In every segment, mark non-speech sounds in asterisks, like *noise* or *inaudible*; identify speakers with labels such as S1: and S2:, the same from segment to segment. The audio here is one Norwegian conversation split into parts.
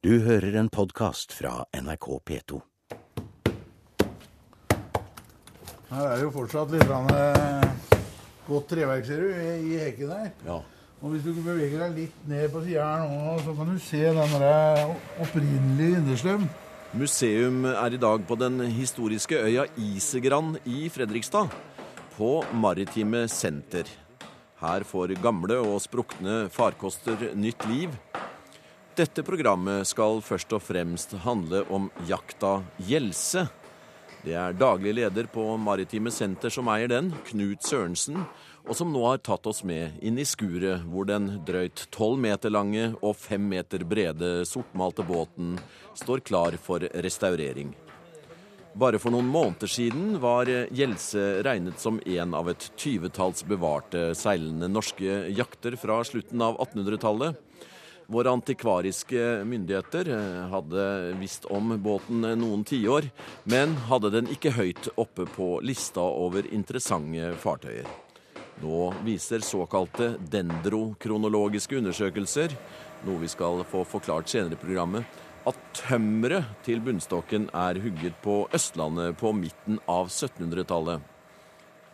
S1: Du hører en podkast fra NRK P2.
S2: Her er det jo fortsatt litt grann, eh, godt treverk, ser du, i, i hekken der.
S1: Ja.
S2: Og hvis du beveger deg litt ned på sida her nå, så kan du se den der opprinnelige innerslem.
S3: Museum er i dag på den historiske øya Isegran i Fredrikstad. På Maritime Senter. Her får gamle og sprukne farkoster nytt liv. Dette programmet skal først og fremst handle om jakta Gjelse. Det er daglig leder på Maritime Senter som eier den, Knut Sørensen, og som nå har tatt oss med inn i skuret hvor den drøyt tolv meter lange og fem meter brede sortmalte båten står klar for restaurering. Bare for noen måneder siden var Gjelse regnet som en av et tyvetalls bevarte seilende norske jakter fra slutten av 1800-tallet. Våre antikvariske myndigheter eh, hadde visst om båten noen tiår, men hadde den ikke høyt oppe på lista over interessante fartøyer. Nå viser såkalte dendrokronologiske undersøkelser, noe vi skal få forklart senere i programmet, at tømmeret til bunnstokken er hugget på Østlandet på midten av 1700-tallet.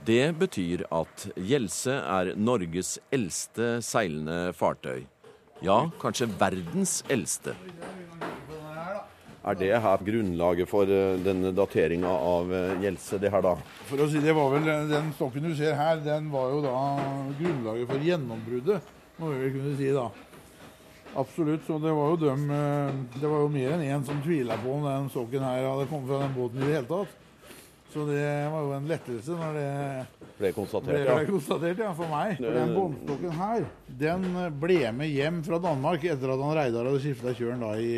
S3: Det betyr at Gjelse er Norges eldste seilende fartøy. Ja, kanskje verdens eldste. Er det her grunnlaget for eh, denne dateringa av eh, Gjelse, det her da?
S2: For å si det var vel Den stokken du ser her, den var jo da grunnlaget for gjennombruddet, må vi vel kunne si da. Absolutt. Så det var jo dem eh, Det var jo mer enn én som tvila på om den stokken her hadde kommet fra den båten i det hele tatt. Så det var jo en lettelse når det
S3: Ble konstatert,
S2: ble, ble konstatert ja, for meg. For den båndstokken her, den ble med hjem fra Danmark etter at han Reidar hadde skifta kjøren da i,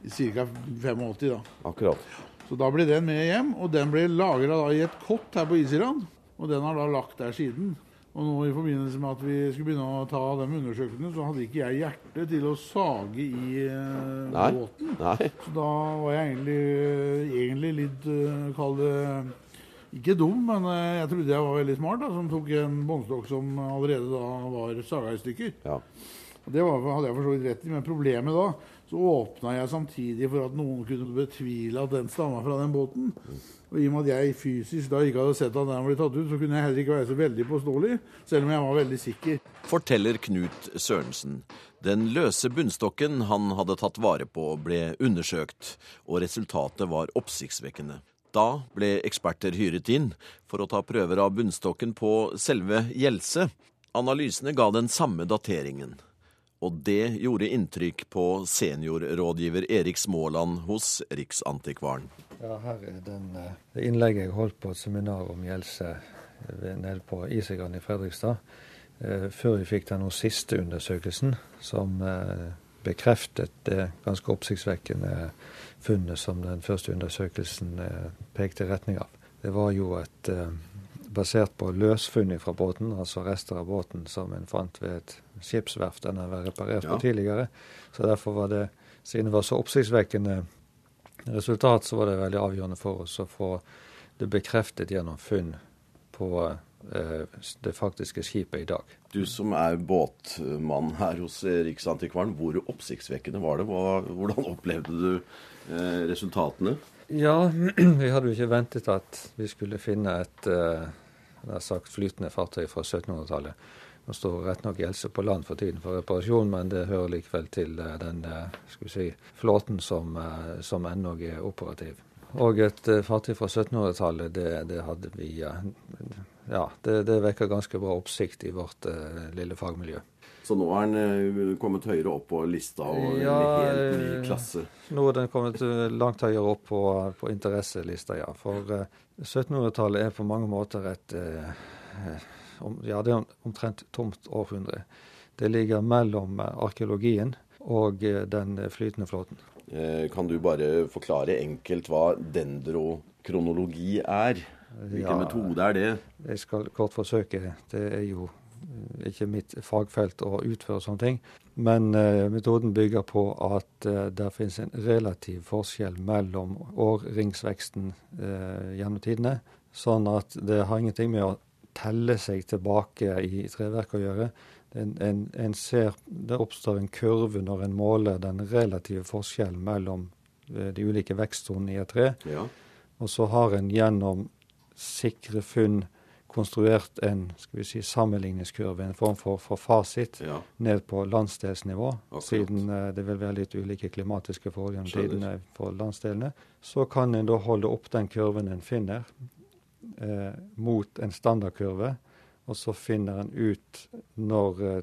S2: i ca. 85. da.
S3: Akkurat.
S2: Så da ble den med hjem, og den ble lagra i et kott her på Island. Og den har da lagt der siden. Og nå i forbindelse med at vi skulle begynne å ta de undersøkelsene, så hadde ikke jeg hjerte til å sage i uh,
S3: Nei.
S2: båten.
S3: Nei.
S2: Så da var jeg egentlig, egentlig litt uh, Kall det ikke dum, men uh, jeg trodde jeg var veldig smart, da, som tok en båndstokk som allerede da var saga i stykker.
S3: Ja.
S2: Og Det var, hadde jeg for så vidt rett i, men problemet da, så åpna jeg samtidig for at noen kunne betvile at den stamma fra den båten. Og i og med at jeg fysisk da ikke hadde sett at den ble tatt ut, så kunne jeg heller ikke være så veldig påståelig, selv om jeg var veldig sikker.
S3: Forteller Knut Sørensen. Den løse bunnstokken han hadde tatt vare på, ble undersøkt, og resultatet var oppsiktsvekkende. Da ble eksperter hyret inn for å ta prøver av bunnstokken på selve Gjelse. Analysene ga den samme dateringen. Og det gjorde inntrykk på seniorrådgiver Erik Småland hos Riksantikvaren.
S4: Ja, her er den, eh, det innlegget jeg holdt på et seminar om Gjelse ved- nede på Isegran i Fredrikstad. eh, Før vi fikk den siste undersøkelsen, som eh, bekreftet det ganske oppsiktsvekkende funnet som den første undersøkelsen eh, pekte i retning av. Det var jo et eh, basert på løsfunn fra båten, altså rester av båten som en fant ved et skipsverft den har vært reparert
S3: Ja.
S4: på tidligere. Så derfor var det, siden det var så oppsiktsvekkende resultat, så var det veldig avgjørende for oss å få det bekreftet gjennom funn på eh, det faktiske skipet i dag.
S3: Du som er båtmann her hos Riksantikvaren, hvor oppsiktsvekkende var det? Hvordan opplevde du eh, resultatene?
S4: Ja, *clears throat* vi hadde jo ikke ventet at vi skulle finne et eh, nær sagt flytende fartøy fra 1700-tallet. Nå står rett nok Gjelse på land for tiden for reparasjon, men det hører likevel til eh, den eh, skal vi si, flåten som, eh, som ennå er operativ. Og et fartøy fra 1700-tallet, det, det hadde vi Ja, det, det vekker ganske bra oppsikt i vårt uh, lille fagmiljø.
S3: Så nå er den eh, kommet høyere opp på lista og
S4: Ja,
S3: en helt ny
S4: eh,
S3: klasse.
S4: Nå er den kommet eh, langt høyere opp på, på interesselista, ja. For uh, 1700-tallet er på mange måter et uh, om, Ja, det er omtrent tomt århundre. Det ligger mellom arkeologien og den flytende flåten.
S3: Kan du bare forklare enkelt hva dendrokronologi er? Hvilken
S4: Ja.
S3: metode er det?
S4: Jeg skal kort forsøke. Det er jo ikke mitt fagfelt å utføre sånne ting. Men eh, metoden bygger på at eh, det finnes en relativ forskjell mellom årringsveksten eh, gjennom tidene. Sånn at det har ingenting med å telle seg tilbake i treverket å gjøre. en, en, en ser, det oppstår en kurve når en måler den relative forskjellen mellom eh, de ulike vekstsonene i et tre.
S3: Ja.
S4: Og så har en gjennom sikre funn konstruert en skal vi si, sammenligningskurve, en form for, for fasit,
S3: ja.
S4: ned på landsdelsnivå.
S3: Akkurat.
S4: Siden eh, det vil være litt ulike klimatiske forhold gjennom tidene for landsdelene. Så kan en da holde opp den kurven en finner, eh, mot en standardkurve. Og så finner en ut når eh,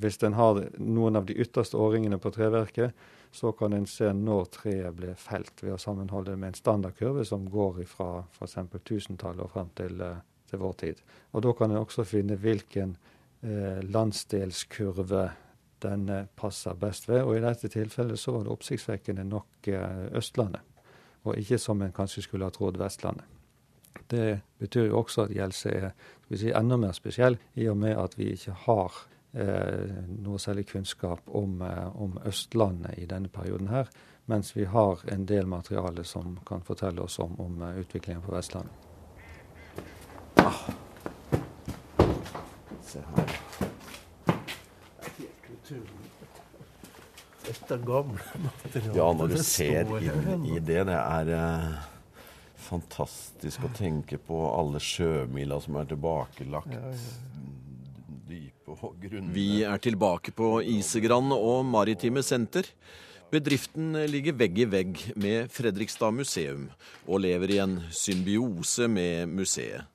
S4: Hvis en har noen av de ytterste årringene på treverket, så kan en se når treet ble felt ved å sammenholde det med en standardkurve som går fra f.eks. 1000-tallet og frem til, eh, til vår tid. Og da kan en også finne hvilken eh, landsdelskurve den passer best ved. Og i dette tilfellet så var det oppsiktsvekkende nok eh, Østlandet, og ikke som en kanskje skulle ha trodd Vestlandet. Det betyr jo også at Gjelse er si, enda mer spesiell, i og med at vi ikke har eh, noe særlig kunnskap om, eh, om Østlandet i denne perioden her, mens vi har en del materiale som kan fortelle oss om, om eh, utviklingen på Vestlandet.
S3: Se her.
S5: Dette gamle materialet.
S3: Ja, når du ser inn i det, det er eh, fantastisk å tenke på alle sjømila som er tilbakelagt. Dype og grunne. Vi er tilbake på Isegran og Maritime Senter. Bedriften ligger vegg i vegg med Fredrikstad museum, og lever i en symbiose med museet.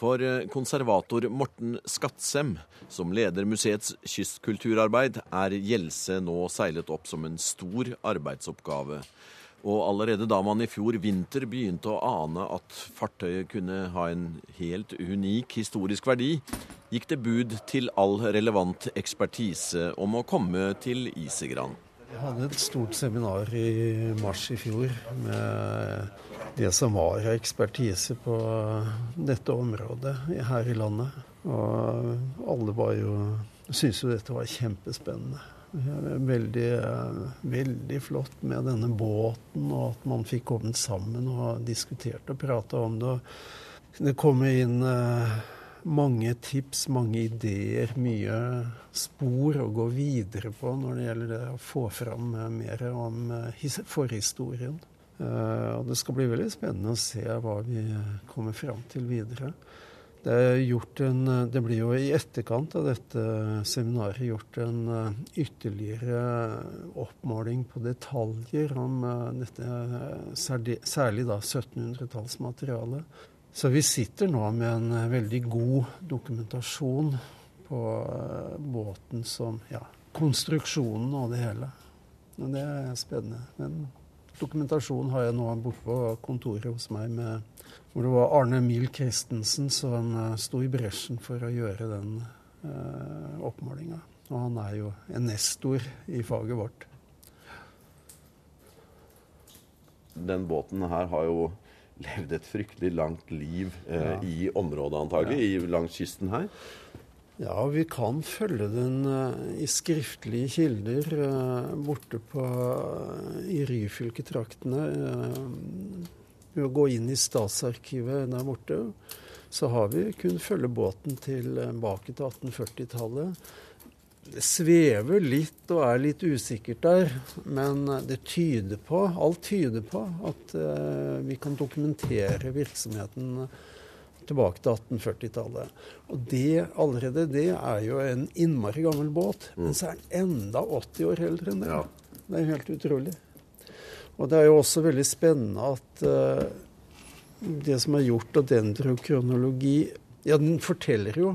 S3: For eh, konservator Morten Skatsem, som leder museets kystkulturarbeid, er Gjelse nå seilet opp som en stor arbeidsoppgave. Og allerede da man i fjor vinter begynte å ane at fartøyet kunne ha en helt unik historisk verdi, gikk det bud til all relevant ekspertise om å komme til Isegran.
S5: Jeg hadde et stort seminar i mars i fjor med det som var av ekspertise på dette området her i landet. Og alle var jo syntes jo dette var kjempespennende. Veldig, veldig flott med denne båten, og at man fikk kommet sammen og diskutert og prata om det. Det kom inn eh, mange tips, mange ideer, mye spor å gå videre på når det gjelder det å få fram eh, mer om eh, his- forhistorien. Eh, Og det skal bli veldig spennende å se hva vi kommer fram til videre. Det, en, det blir jo i etterkant av dette seminaret gjort en ytterligere oppmåling på detaljer om dette, særlig, særlig da 1700-tallsmaterialet. Så vi sitter nå med en eh, veldig god dokumentasjon på eh, båten som ja, konstruksjonen og det hele. Men det er spennende. Men dokumentasjon har jeg nå borte på kontoret hos meg med hvor det var Arne Mil Christensen som eh, sto i bresjen for å gjøre den eh, oppmålinga. Og han er jo en nestor i faget vårt.
S3: Den båten her har jo levd et fryktelig langt liv eh,
S5: Ja.
S3: i området antagelig, i, langs kysten her.
S5: Ja, vi kan følge den eh, i skriftlige kilder eh, borte på, i Ryfylke-traktene. eh, ved å gå inn i Statsarkivet der borte, så har vi kunnet følge båten tilbake til 1840-tallet. Det svever litt og er litt usikkert der, men det tyder på, alt tyder på at eh, vi kan dokumentere virksomheten tilbake til 1840-tallet. Og det, allerede det er jo en innmari gammel båt, men så er den enda 80 år eldre enn det.
S3: Ja.
S5: Det er helt utrolig. Og det er jo også veldig spennende at eh, det som er gjort av dendrokronologi, ja, den forteller jo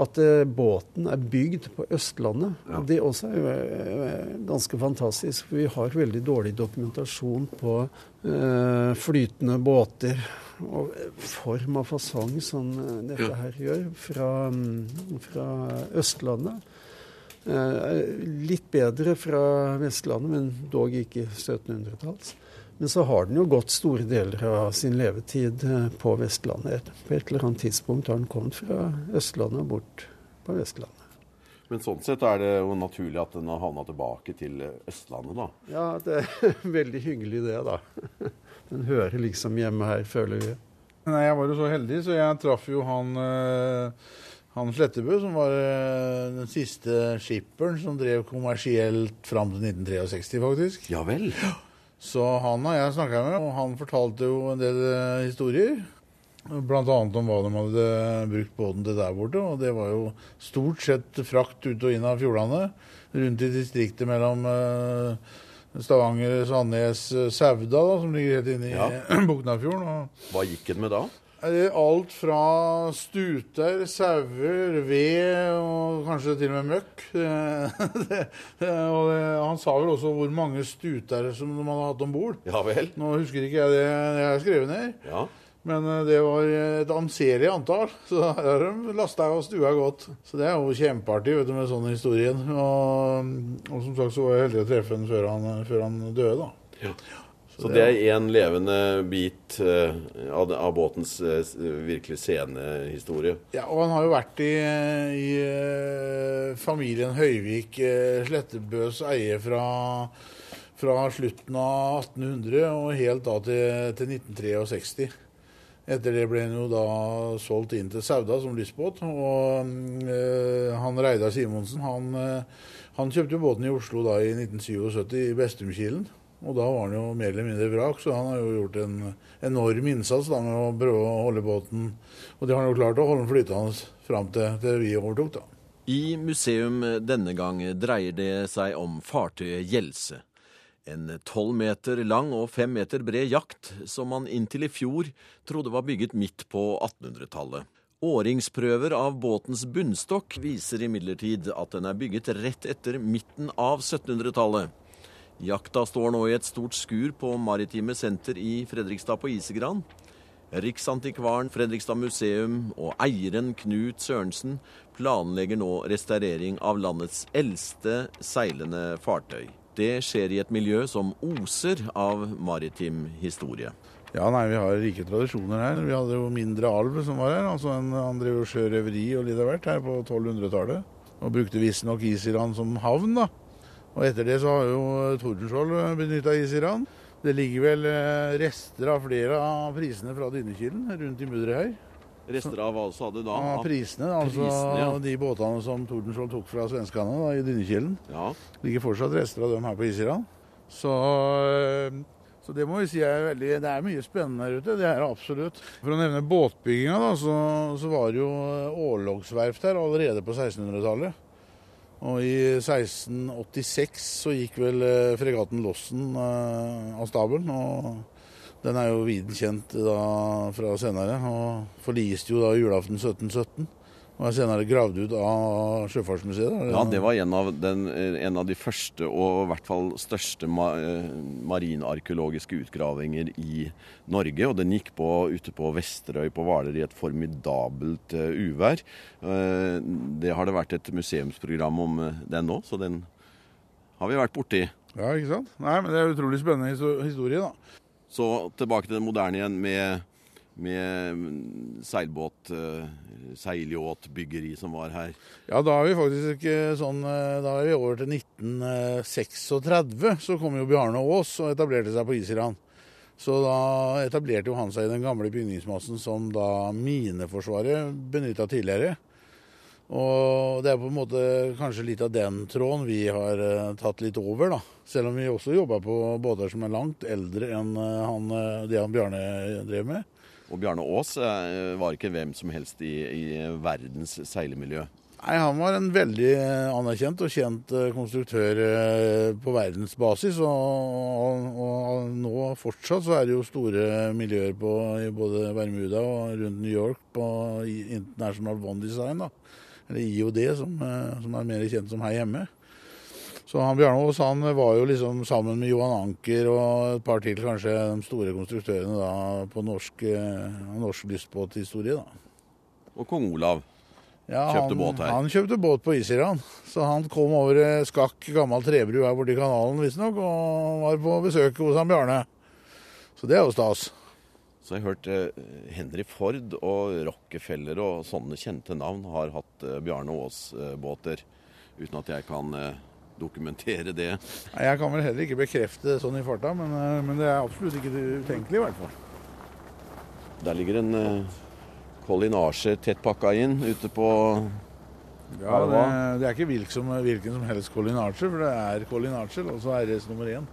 S5: at eh, båten er bygd på Østlandet.
S3: Ja.
S5: Det også er jo eh, ganske fantastisk, for vi har veldig dårlig dokumentasjon på eh, flytende båter og form og fasong som eh, dette her gjør, fra, mm, fra Østlandet. Eh, litt bedre fra Vestlandet, men dog ikke 1700-talls. Men så har den jo gått store deler av sin levetid eh, på Vestlandet. På et eller annet tidspunkt har den kommet fra Østlandet og bort på Vestlandet.
S3: Men sånn sett er det jo naturlig at den har havna tilbake til Østlandet, da.
S5: Ja, det er *laughs* veldig hyggelig det, da. *laughs* Den hører liksom hjemme her, føler vi.
S2: Nei, jeg var jo så heldig, så jeg traff jo han eh, Han Slettebø, som var eh, den siste skipperen som drev kommersielt fram til 1963, faktisk.
S3: Ja vel.
S2: Så han har jeg snakka med, og han fortalte jo en del eh, historier. Annet om hva de hadde brukt båten til der borte. Og det var jo stort sett frakt ut og inn av fjordene. Rundt i distriktet mellom eh, Stavanger, Sandnes, eh, Sauda, da, som ligger helt inne i
S3: Ja. *clears throat*
S2: Boknafjorden.
S3: Hva gikk den med da?
S2: Alt fra stuter, sauer, ved og kanskje til og med møkk. *laughs* Det, det, og det, han sa vel også hvor mange stuter som man hadde hatt om bord.
S3: Ja vel.
S2: Nå husker ikke jeg det jeg har skrevet ned,
S3: Ja.
S2: men eh, det var et anselig antall. *laughs* Så der har de lasta og stua godt. Så det er jo kjempeartig vet du, med sånn historien. Og, og som sagt så var jeg heldig å treffe ham før, han- før han døde, da.
S3: Så det er én levende bit eh, av, båtens eh, virkelig scenehistorie.
S2: Ja, og han har jo vært i, i eh, familien Høyvik, Slettebøs eie fra, fra slutten av 1800 og helt da til, til 1963. Etter det ble han jo da solgt inn til Sauda som lystbåt. Og eh, han Reidar Simonsen han, eh, han kjøpte båten i Oslo da i 1977 i Bestumkilen. Og da var han jo mer eller mindre vrak, så han har jo gjort en enorm innsats da med å prøve å holde båten Og de har jo klart å holde den flytende fram til, til vi overtok, da.
S3: I museum denne gang dreier det seg om fartøyet Gjelse. En tolv meter lang og fem meter bred jakt som man inntil i fjor trodde var bygget midt på 1800-tallet. Åringsprøver av båtens bunnstokk viser imidlertid at den er bygget rett etter midten av 1700-tallet. Jakta står nå i et stort skur på Maritime senter i Fredrikstad på Isegran. Riksantikvaren, Fredrikstad museum og eieren Knut Sørensen planlegger nå restaurering av landets eldste seilende fartøy. Det skjer i et miljø som oser av maritim historie.
S2: Ja, nei, vi har rike tradisjoner her. Vi hadde jo mindre alv som var her. altså en, Han drev sjørøveri og litt av hvert her på 1200-tallet. Og brukte visstnok Isiran som havn, da. Og etter det så har jo Tordenskjold benytta Isiran. Det ligger vel eh, rester av flere av prisene fra Dynekilen rundt i mudderet her.
S3: Rester av hva sa du da?
S2: Av prisene, altså
S3: prisene, ja.
S2: de båtene som Tordenskjold tok fra svenskene da, i Dynekilen.
S3: Ja,
S2: ligger fortsatt rester av dem her på Isiran. Så, øh, så det må vi si er veldig Det er mye spennende her ute. Det er absolutt. For å nevne båtbygginga, da, så, så var det jo årlogsverft her allerede på 1600-tallet. Og i 1686 så gikk vel eh, fregatten Lossen eh, av stabelen. Og den er jo viden kjent da fra senere. Og forliste jo da julaften 1717. Og er senere gravd ut av Sjøfartsmuseet. Eller?
S3: ja det var en av, den, en av de første og i hvert fall største ma eh, marinarkeologiske utgravinger i Norge. Og den gikk på, ute på Vesterøy på Hvaler i et formidabelt eh, uvær. Eh, det har det vært et museumsprogram om den nå, så den har vi vært borti.
S2: Ja, ikke sant? Nei, men Det er utrolig spennende historie, da.
S3: Så tilbake til det moderne igjen med, med seilbåt, eh, seilyachtbyggeri som var her.
S2: Ja, da er vi faktisk ikke sånn eh, Da er vi over til 1936. Så kom jo Bjarne Aas og etablerte seg på Isiran. Så da etablerte jo han seg i den gamle bygningsmassen som da Mineforsvaret benytta tidligere. Og det er på en måte kanskje litt av den tråden vi har eh, tatt litt over, da. Selv om vi også jobber på båter som er langt eldre enn eh, han, eh, det han Bjarne drev med.
S3: Og Bjarne Aas eh, var ikke hvem som helst i, i verdens seilemiljø.
S2: Nei, Han var en veldig eh, anerkjent og kjent eh, konstruktør på verdensbasis. Og, og, og nå fortsatt så er det jo store miljøer på, i både Bermuda og rundt New York på International One Design. da. Eller IOD, som, som er mer kjent som her hjemme. Så han Bjarne Aas han var jo liksom sammen med Johan Anker og et par til kanskje de store konstruktørene da på norsk, eh, norsk lystbåthistorie. da.
S3: Og kong Olav.
S2: Ja,
S3: Kjøpte
S2: han,
S3: båt her.
S2: Han kjøpte båt på Isiran. Så han kom over eh, Skakk gammel trebru her borti kanalen visstnok, og var på besøk hos han Bjarne. Så det er jo stas.
S3: Så jeg har hørt eh, Henry Ford og Rockefeller og sånne kjente navn har hatt eh, Bjarne Aas-båter. uten at jeg kan eh, dokumentere det.
S2: Nei, Jeg kan vel heller ikke bekrefte det sånn i farta, men, eh, men det er absolutt ikke utenkelig i hvert fall.
S3: Der ligger en uh, kollinasje tett pakka inn ute på
S2: Ja, det, det er ikke hvilken som, hvilken som helst kolinasje, for det er kollinasje, altså RS nummer én.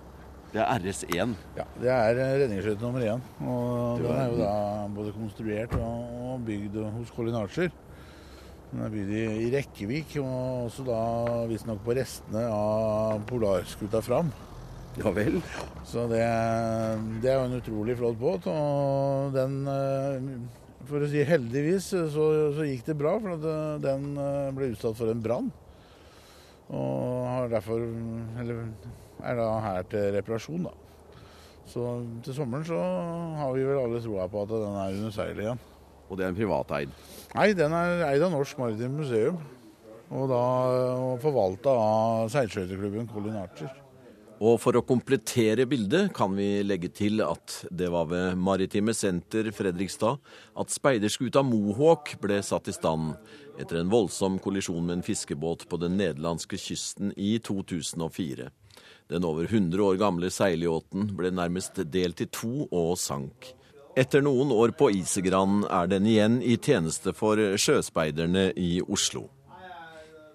S3: Det er RS1.
S2: Ja, det er eh, redningsskøyte nummer én. Og den er jo da både konstruert og, og bygd hos Kollinasjer. Den er bygd i, Rekkevik, og også da visstnok på restene av Polarskuta Fram.
S3: Ja vel.
S2: Så det, det er jo en utrolig flott båt. Og den eh, For å si heldigvis så, så gikk det bra, for at eh, den eh, ble utsatt for en brann. Og har derfor Eller er da her til reparasjon, da. Så til sommeren så har vi vel alle troa på at den er under seil igjen.
S3: Og det er en privateid.
S2: Nei, den er eid av Norsk Maritimt Museum. Og da forvalta av seilskøyteklubben Colin Archer.
S3: Og for å komplettere bildet kan vi legge til at det var ved Maritime Senter Fredrikstad at speiderskuta Mohawk ble satt i stand etter en voldsom kollisjon med en fiskebåt på den nederlandske kysten i 2004. Den over 100 år gamle seilyachten ble nærmest delt i to og sank. Etter noen år på Isegran er den igjen i tjeneste for sjøspeiderne i Oslo.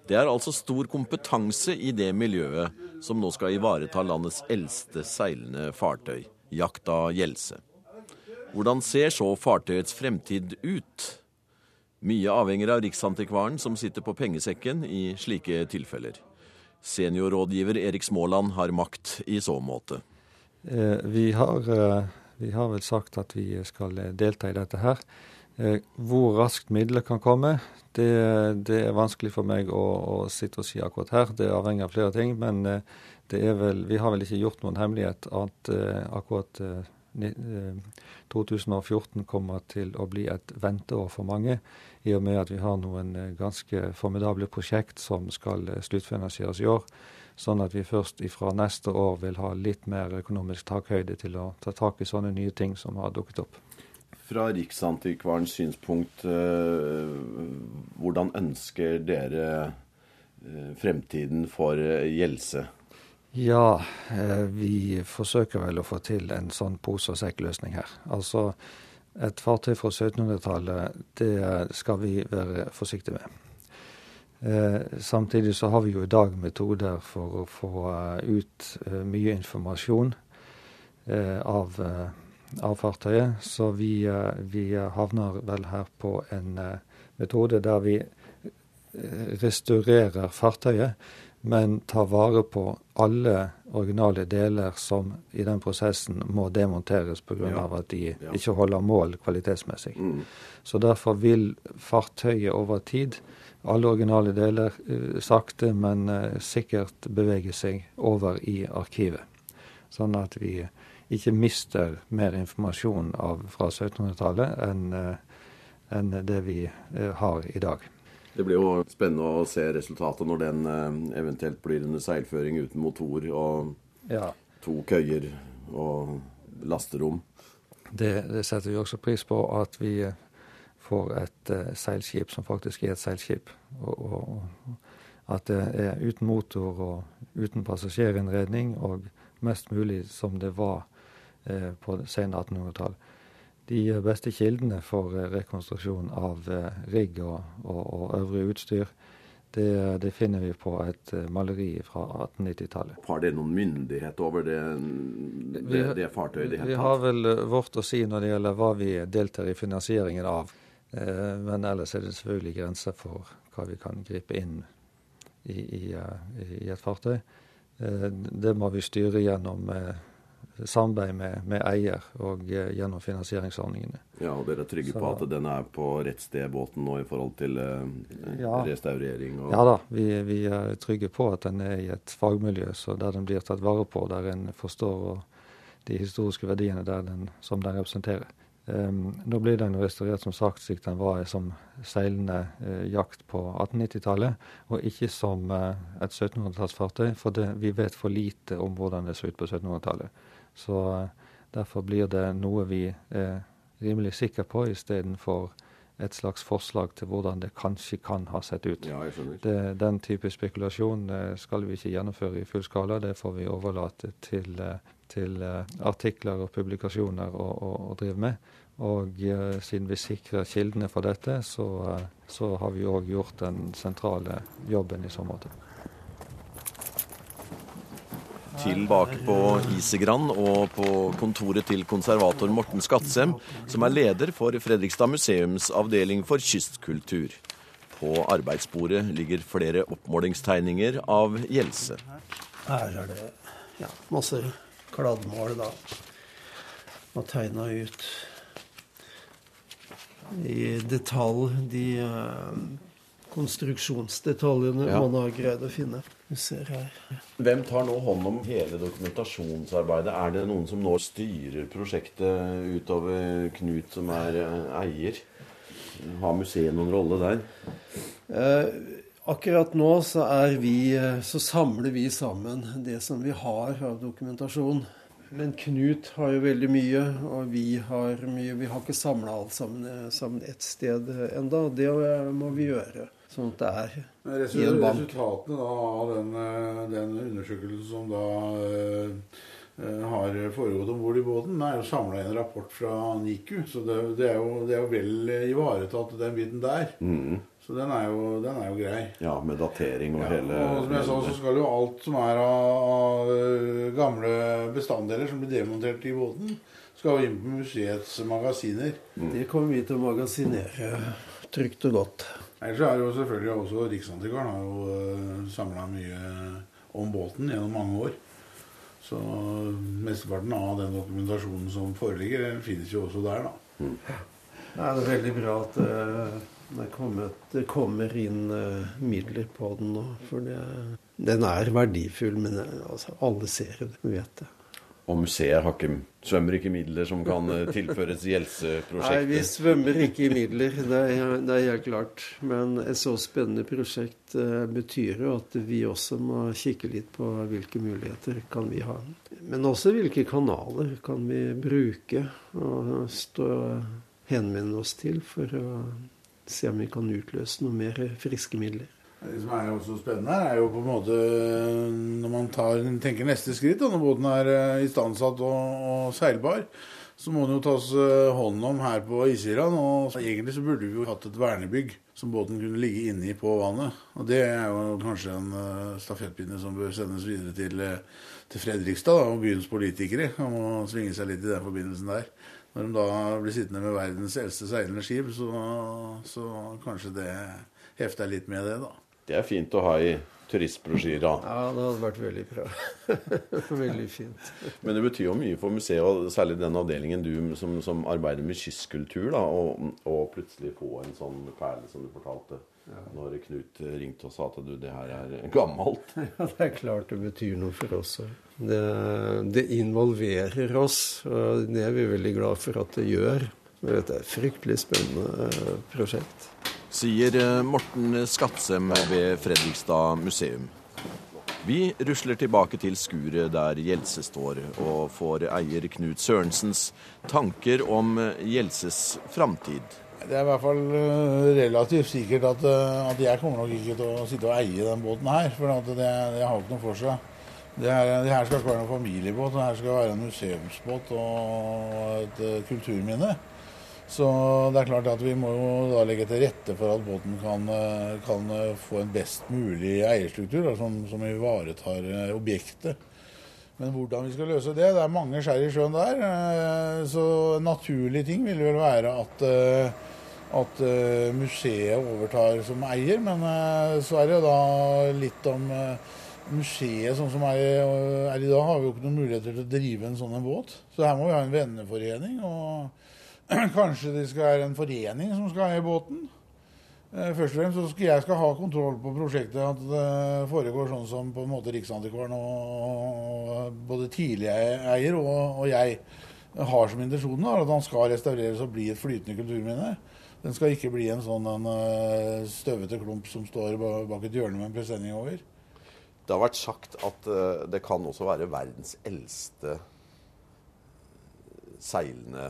S3: Det er altså stor kompetanse i det miljøet som nå skal ivareta landets eldste seilende fartøy, jakta Gjelse. Hvordan ser så fartøyets fremtid ut? Mye avhenger av Riksantikvaren, som sitter på pengesekken i slike tilfeller. Seniorrådgiver Erik Småland har makt i så måte.
S4: Eh, Vi har, eh, vi har vel sagt at vi skal eh, delta i dette her. Eh, Hvor raskt midler kan komme, det, det er vanskelig for meg å, å sitte og si akkurat her. Det avhenger av flere ting. Men eh, vel, vi har vel ikke gjort noen hemmelighet at akkurat eh, ni- eh, 2014 kommer til å bli et venteår for mange, i og med at vi har noen ganske formidable prosjekt som skal sluttfinansieres i år. Sånn at vi først fra neste år vil ha litt mer økonomisk takhøyde til å ta tak i sånne nye ting som har dukket opp.
S3: Fra Riksantikvarens synspunkt, eh, hvordan ønsker dere eh, fremtiden for eh, Gjelse?
S4: Ja, vi forsøker vel å få til en sånn pose og sekk-løsning her. Altså, et fartøy fra 1700-tallet, det skal vi være forsiktige med. Eh, samtidig så har vi jo i dag metoder for å få eh, ut eh, mye informasjon av, av fartøyet. Så vi, vi havner vel her på en metode der vi restaurerer fartøyet, men tar vare på alle originale deler som i den prosessen må demonteres pga.
S3: Ja.
S4: at de
S3: Ja.
S4: ikke holder mål kvalitetsmessig.
S3: Mm.
S4: Så derfor vil fartøyet over tid, alle originale deler, eh, sakte, men eh, sikkert beveger seg over i arkivet. Sånn at vi ikke mister mer informasjon av, fra 1700-tallet enn eh, enn det vi har i dag.
S3: Det blir jo spennende å se resultatet når den eventuelt blir under seilføring uten motor og
S4: Ja.
S3: to køyer og lasterom.
S4: Det, det setter vi også pris på, at vi får et eh, seilskip som faktisk er et seilskip. Og, og, at det er uten motor og uten passasjerinnredning, og mest mulig som det var eh, på sene 1800-tall. De beste kildene for eh, rekonstruksjon av eh, rigg og, og, og øvrig utstyr, det, det finner vi på et maleri fra 1890-tallet.
S3: Har det noen myndighet over det, det, det fartøyet
S4: Vi har vel vårt å si når det gjelder hva vi deltar i finansieringen av. Eh, Men ellers er det selvfølgelig grenser for hva vi kan gripe inn i, i, eh, i et fartøy. Eh, Det må vi styre gjennom samarbeid med, med eier og gjennom finansieringsordningene.
S3: Ja, og dere er trygge
S4: Så-
S3: på at den er på rett sted, båten, nå i forhold til
S4: Ja.
S3: restaurering? Og...
S4: Ja da, vi, vi er trygge på at den er i et fagmiljø så der den blir tatt vare på, der en forstår de historiske verdiene der den, som den representerer. Um, nå blir den restaurert som sagt slik den var som seilende eh, jakt på 1890-tallet, og ikke som eh, et 1700-tallsfartøy, for det, vi vet for lite om hvordan det så ut på 1700-tallet. Så eh, derfor blir det noe vi er rimelig sikre på, istedenfor et slags forslag til hvordan det kanskje kan ha sett ut.
S3: Ja.
S4: Det, den type spekulasjon eh, skal vi ikke gjennomføre i full skala. Det får vi overlate til, eh, til eh, artikler og publikasjoner å, å, å drive med. Og uh, siden vi sikrer kildene for dette, så, så har vi òg gjort den sentrale jobben i så måte.
S3: Tilbake på Isegran og på kontoret til konservator Morten Skatsem, som er leder for Fredrikstad museums avdeling for kystkultur. På arbeidsbordet ligger flere oppmålingstegninger av Gjelse.
S5: Her er det ja, masse kladdmål, da. Og tegna ut i detalj de uh, konstruksjonsdetaljene
S3: Ja.
S5: man har greid å finne. Vi ser her.
S3: Hvem tar nå hånd om hele dokumentasjonsarbeidet? Er det noen som nå styrer prosjektet utover Knut, som er eh, eier? Har museet noen rolle der?
S5: Eh, akkurat nå så er vi eh, Så samler vi sammen det som vi har av dokumentasjon. Men Knut har jo veldig mye, og vi har mye. Vi har ikke samla alt sammen, eh, sammen ett sted enda. Det må vi gjøre. Sånn at det er i en bank.
S2: Resultatene da, av den, eh, den undersøkelsen som da eh, eh, har foregått om bord i båten, er jo samla i en rapport fra NIKU. Så det, det, er jo, det er jo vel ivaretatt, den biten der. Så den er, jo, den er jo grei.
S3: Ja, med datering og
S2: Ja,
S3: hele
S2: og som jeg sa, så skal jo alt som er av, av gamle bestanddeler som blir demontert i båten, skal jo inn på museets magasiner.
S5: Det kommer vi til å magasinere trygt og godt.
S2: Ellers er det jo selvfølgelig også Riksantikvaren har jo samla mye om båten gjennom mange år. Så mesteparten av den dokumentasjonen som foreligger, den finnes jo også der, da.
S5: Ja, det er veldig bra at eh, det, kommet, det kommer inn eh, midler på den nå. For det, den er verdifull, men eh, altså, alle ser det, vet det.
S3: Og museet har ikke, svømmer ikke i midler som kan tilføres i helseprosjektet?
S5: Nei, vi svømmer ikke i midler, det er, det er helt klart. Men et så spennende prosjekt eh, betyr jo at vi også må kikke litt på hvilke muligheter kan vi ha. Men også hvilke kanaler kan vi bruke og stå, henvende oss til for å se om vi kan utløse noe mer friske midler.
S2: Det som er også spennende er jo på en måte når man tar, tenker neste skritt, da, når båten er eh, istandsatt og, og seilbar, så må den jo tas eh, hånd om her på Isiran, Og egentlig så burde vi jo hatt et vernebygg som båten kunne ligge inni på vannet. Og det er jo kanskje en uh, stafettpinne som bør sendes videre til, eh, til Fredrikstad da, og byens politikere. om må svinge seg litt i den forbindelsen der. Når de da blir sittende med verdens eldste seilende skip, så, så kanskje det hefter litt med det, da.
S3: Det er fint å ha i turistbrosjyra.
S5: Ja, det hadde vært veldig bra. *laughs* veldig fint.
S3: Men det betyr jo mye for museet, og særlig den avdelingen du som, som arbeider med kystkultur, da, og, og plutselig få en sånn perle som du fortalte. Når Knut ringte og sa at du, det her er gammelt. *laughs*
S5: Ja, det er klart det betyr noe for oss. Det, det involverer oss, og det er vi veldig glad for at det gjør. Det er et fryktelig spennende eh, prosjekt.
S3: Sier eh, Morten Skatsem ved Fredrikstad museum. Vi rusler tilbake til skuret der Gjelse står, og får eier Knut Sørensens tanker om Gjelses framtid.
S2: Det er i hvert fall øh, relativt sikkert at, at jeg kommer nok ikke til å sitte og eie den båten her. For det, det har ikke noe for seg. Det her, det her skal ikke være noen familiebåt, det her skal være en museumsbåt og et kulturminne. Så det er klart at vi må jo da legge til rette for at båten kan, øh, kan øh, få en best mulig eierstruktur da, som, som ivaretar øh, objektet. Men hvordan vi skal løse det Det er mange skjær i sjøen der. eh, Så en naturlig ting vil vel være at, eh, at eh, museet overtar som eier. Men eh, så er det da litt om eh, museet sånn som er, er i dag, har vi jo ikke noen muligheter til å drive en sånn båt. Så her må vi ha en venneforening. Og *clears throat* kanskje det skal være en forening som skal eie båten. Eh, Først og fremst så skal jeg skal ha kontroll på prosjektet, at det foregår sånn som på en måte Riksantikvaren og, både tidligere eier og, og jeg har som intensjon, at han skal restaureres og bli et flytende kulturminne. Den skal ikke bli en sånn en eh, støvete klump som står bak et hjørne med en presenning over.
S3: Det har vært sagt at eh, det kan også være verdens eldste seilende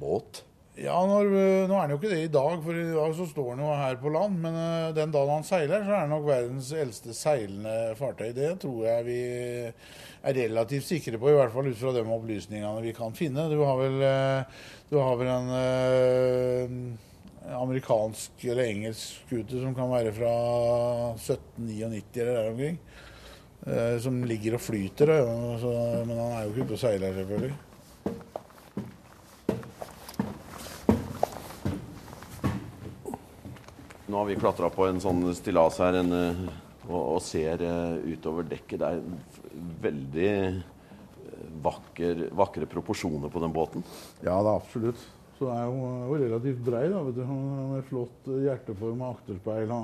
S3: båt.
S2: Ja, når, Nå er han jo ikke det i dag, for i dag så står han jo her på land. Men uh, den dagen han seiler, så er han nok verdens eldste seilende fartøy. Det tror jeg vi er relativt sikre på, i hvert fall ut fra de opplysningene vi kan finne. Du har vel, uh, du har vel en amerikansk eller engelsk skute som kan være fra 1799 eller der omkring. som ligger og flyter, så, men han er jo ikke ute og seiler, selvfølgelig.
S3: Nå har vi klatra på en sånn stillas her en, eh, og, og, ser uh, utover dekket. Det er veldig uh, vakker, vakre proporsjoner på den båten.
S2: Ja, det er absolutt. Så er jo, jo relativt brei, da, vet du. med flott hjerteform og akterspeil.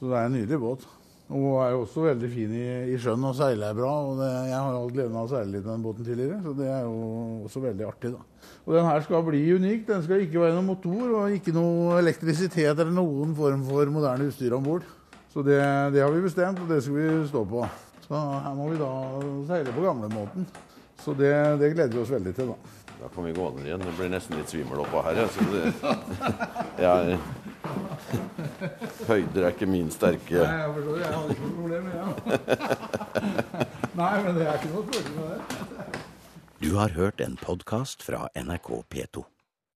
S2: Så det er en nydelig båt. Og er jo også veldig fin i, i sjøen og seiler bra. og det, Jeg har hatt gleden av å seile litt med den båten tidligere, så det er jo også veldig artig. da. Og Den her skal bli unik. Den skal ikke være noen motor og ikke noe elektrisitet eller noen form for moderne utstyr om bord. Så det, det, har vi bestemt, og det skal vi stå på. Så her må vi da seile på gamlemåten. Så det, det gleder vi oss veldig til, da.
S3: Da kan vi gå ned igjen. Det blir nesten litt svimmel oppå her. Så det, *laughs* jeg, Høyder er ikke min sterke
S2: Nei, jeg forstår. Jeg hadde ikke noe problem med det. *laughs* Nei, men det er ikke noe problem med det.
S1: Du har hørt en podkast fra NRK P2.